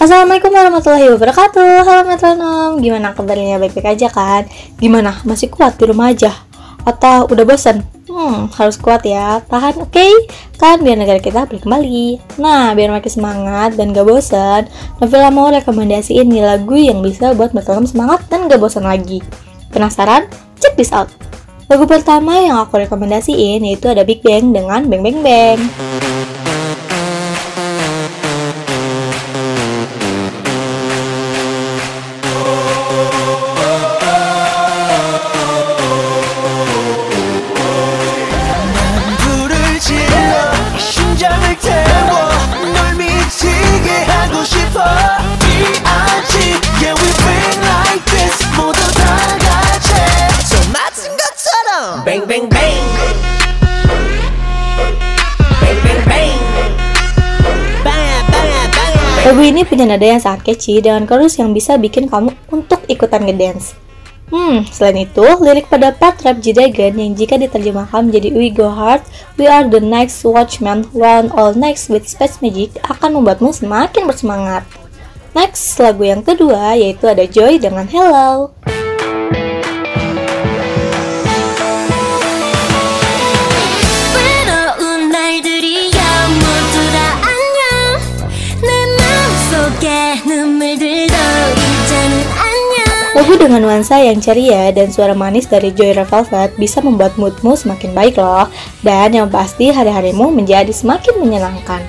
Assalamualaikum warahmatullahi wabarakatuh Halo metronom, gimana kabarnya baik-baik aja kan? Gimana, masih kuat di rumah aja? Atau udah bosan? Hmm, harus kuat ya, tahan oke? Okay? Kan biar negara kita balik kembali Nah, biar makin semangat dan gak bosan Novela mau rekomendasiin nih lagu yang bisa buat metronom semangat dan gak bosan lagi Penasaran? Check this out Lagu pertama yang aku rekomendasiin yaitu ada Big Bang dengan Bang Bang Bang Lagu ini punya nada yang sangat catchy dengan chorus yang bisa bikin kamu untuk ikutan ngedance. Hmm, selain itu, lirik pada part rap G-Dragon yang jika diterjemahkan menjadi We Go Hard, We Are the Next Watchmen, Run All Next with Space Magic akan membuatmu semakin bersemangat. Next, lagu yang kedua yaitu ada Joy dengan Hello. Lagu dengan nuansa yang ceria dan suara manis dari Joy Velvet bisa membuat moodmu semakin baik loh. Dan yang pasti hari-harimu menjadi semakin menyenangkan.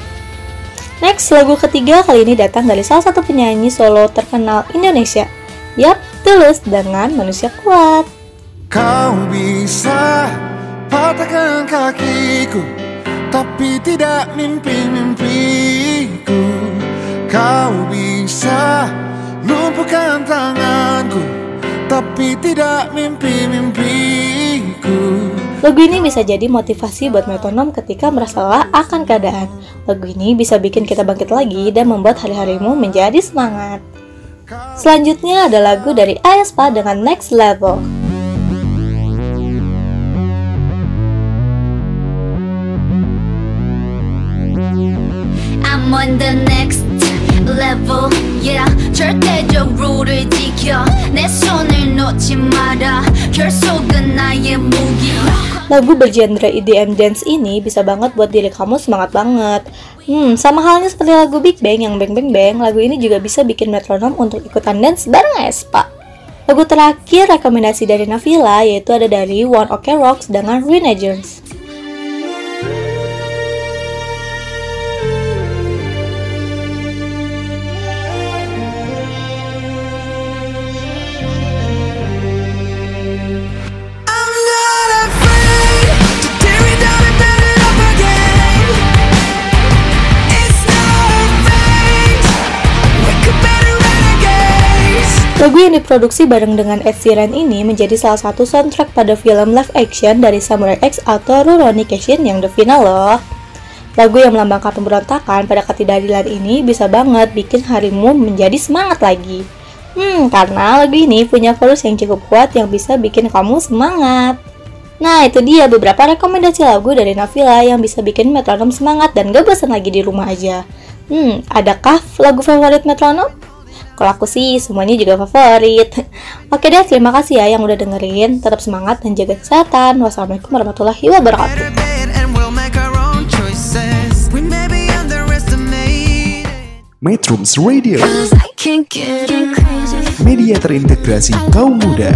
Next, lagu ketiga kali ini datang dari salah satu penyanyi solo terkenal Indonesia. Yap, Tulus dengan Manusia Kuat. Kau bisa patahkan kakiku Tapi tidak mimpi-mimpiku Tapi tidak mimpi-mimpiku Lagu ini bisa jadi motivasi buat metronom ketika merasa lelah akan keadaan. Lagu ini bisa bikin kita bangkit lagi dan membuat hari-harimu menjadi semangat. Selanjutnya ada lagu dari aespa dengan Next Level. I'm on the next level yeah 절대적으로를 지켜 내 손을 놓지 마라 결속은 나의 무기 Lagu bergenre EDM dance ini bisa banget buat diri kamu semangat banget. Hmm, sama halnya seperti lagu Big Bang yang Bang Bang Bang, lagu ini juga bisa bikin metronom untuk ikutan dance bareng Aespa. Lagu terakhir rekomendasi dari Navila yaitu ada dari One Ok Rocks dengan Renaissance. Lagu yang diproduksi bareng dengan Ed Sheeran ini menjadi salah satu soundtrack pada film live action dari Samurai X atau Rurouni Kenshin yang the final loh. Lagu yang melambangkan pemberontakan pada ketidakadilan ini bisa banget bikin harimu menjadi semangat lagi. Hmm, karena lagu ini punya chorus yang cukup kuat yang bisa bikin kamu semangat. Nah, itu dia beberapa rekomendasi lagu dari Navila yang bisa bikin metronom semangat dan gak bosan lagi di rumah aja. Hmm, adakah lagu favorit metronom? Kalau aku sih semuanya juga favorit. Oke deh, terima kasih ya yang udah dengerin. Tetap semangat dan jaga kesehatan. Wassalamualaikum warahmatullahi wabarakatuh. Metrums Radio, Cause I can't get crazy media terintegrasi kaum muda.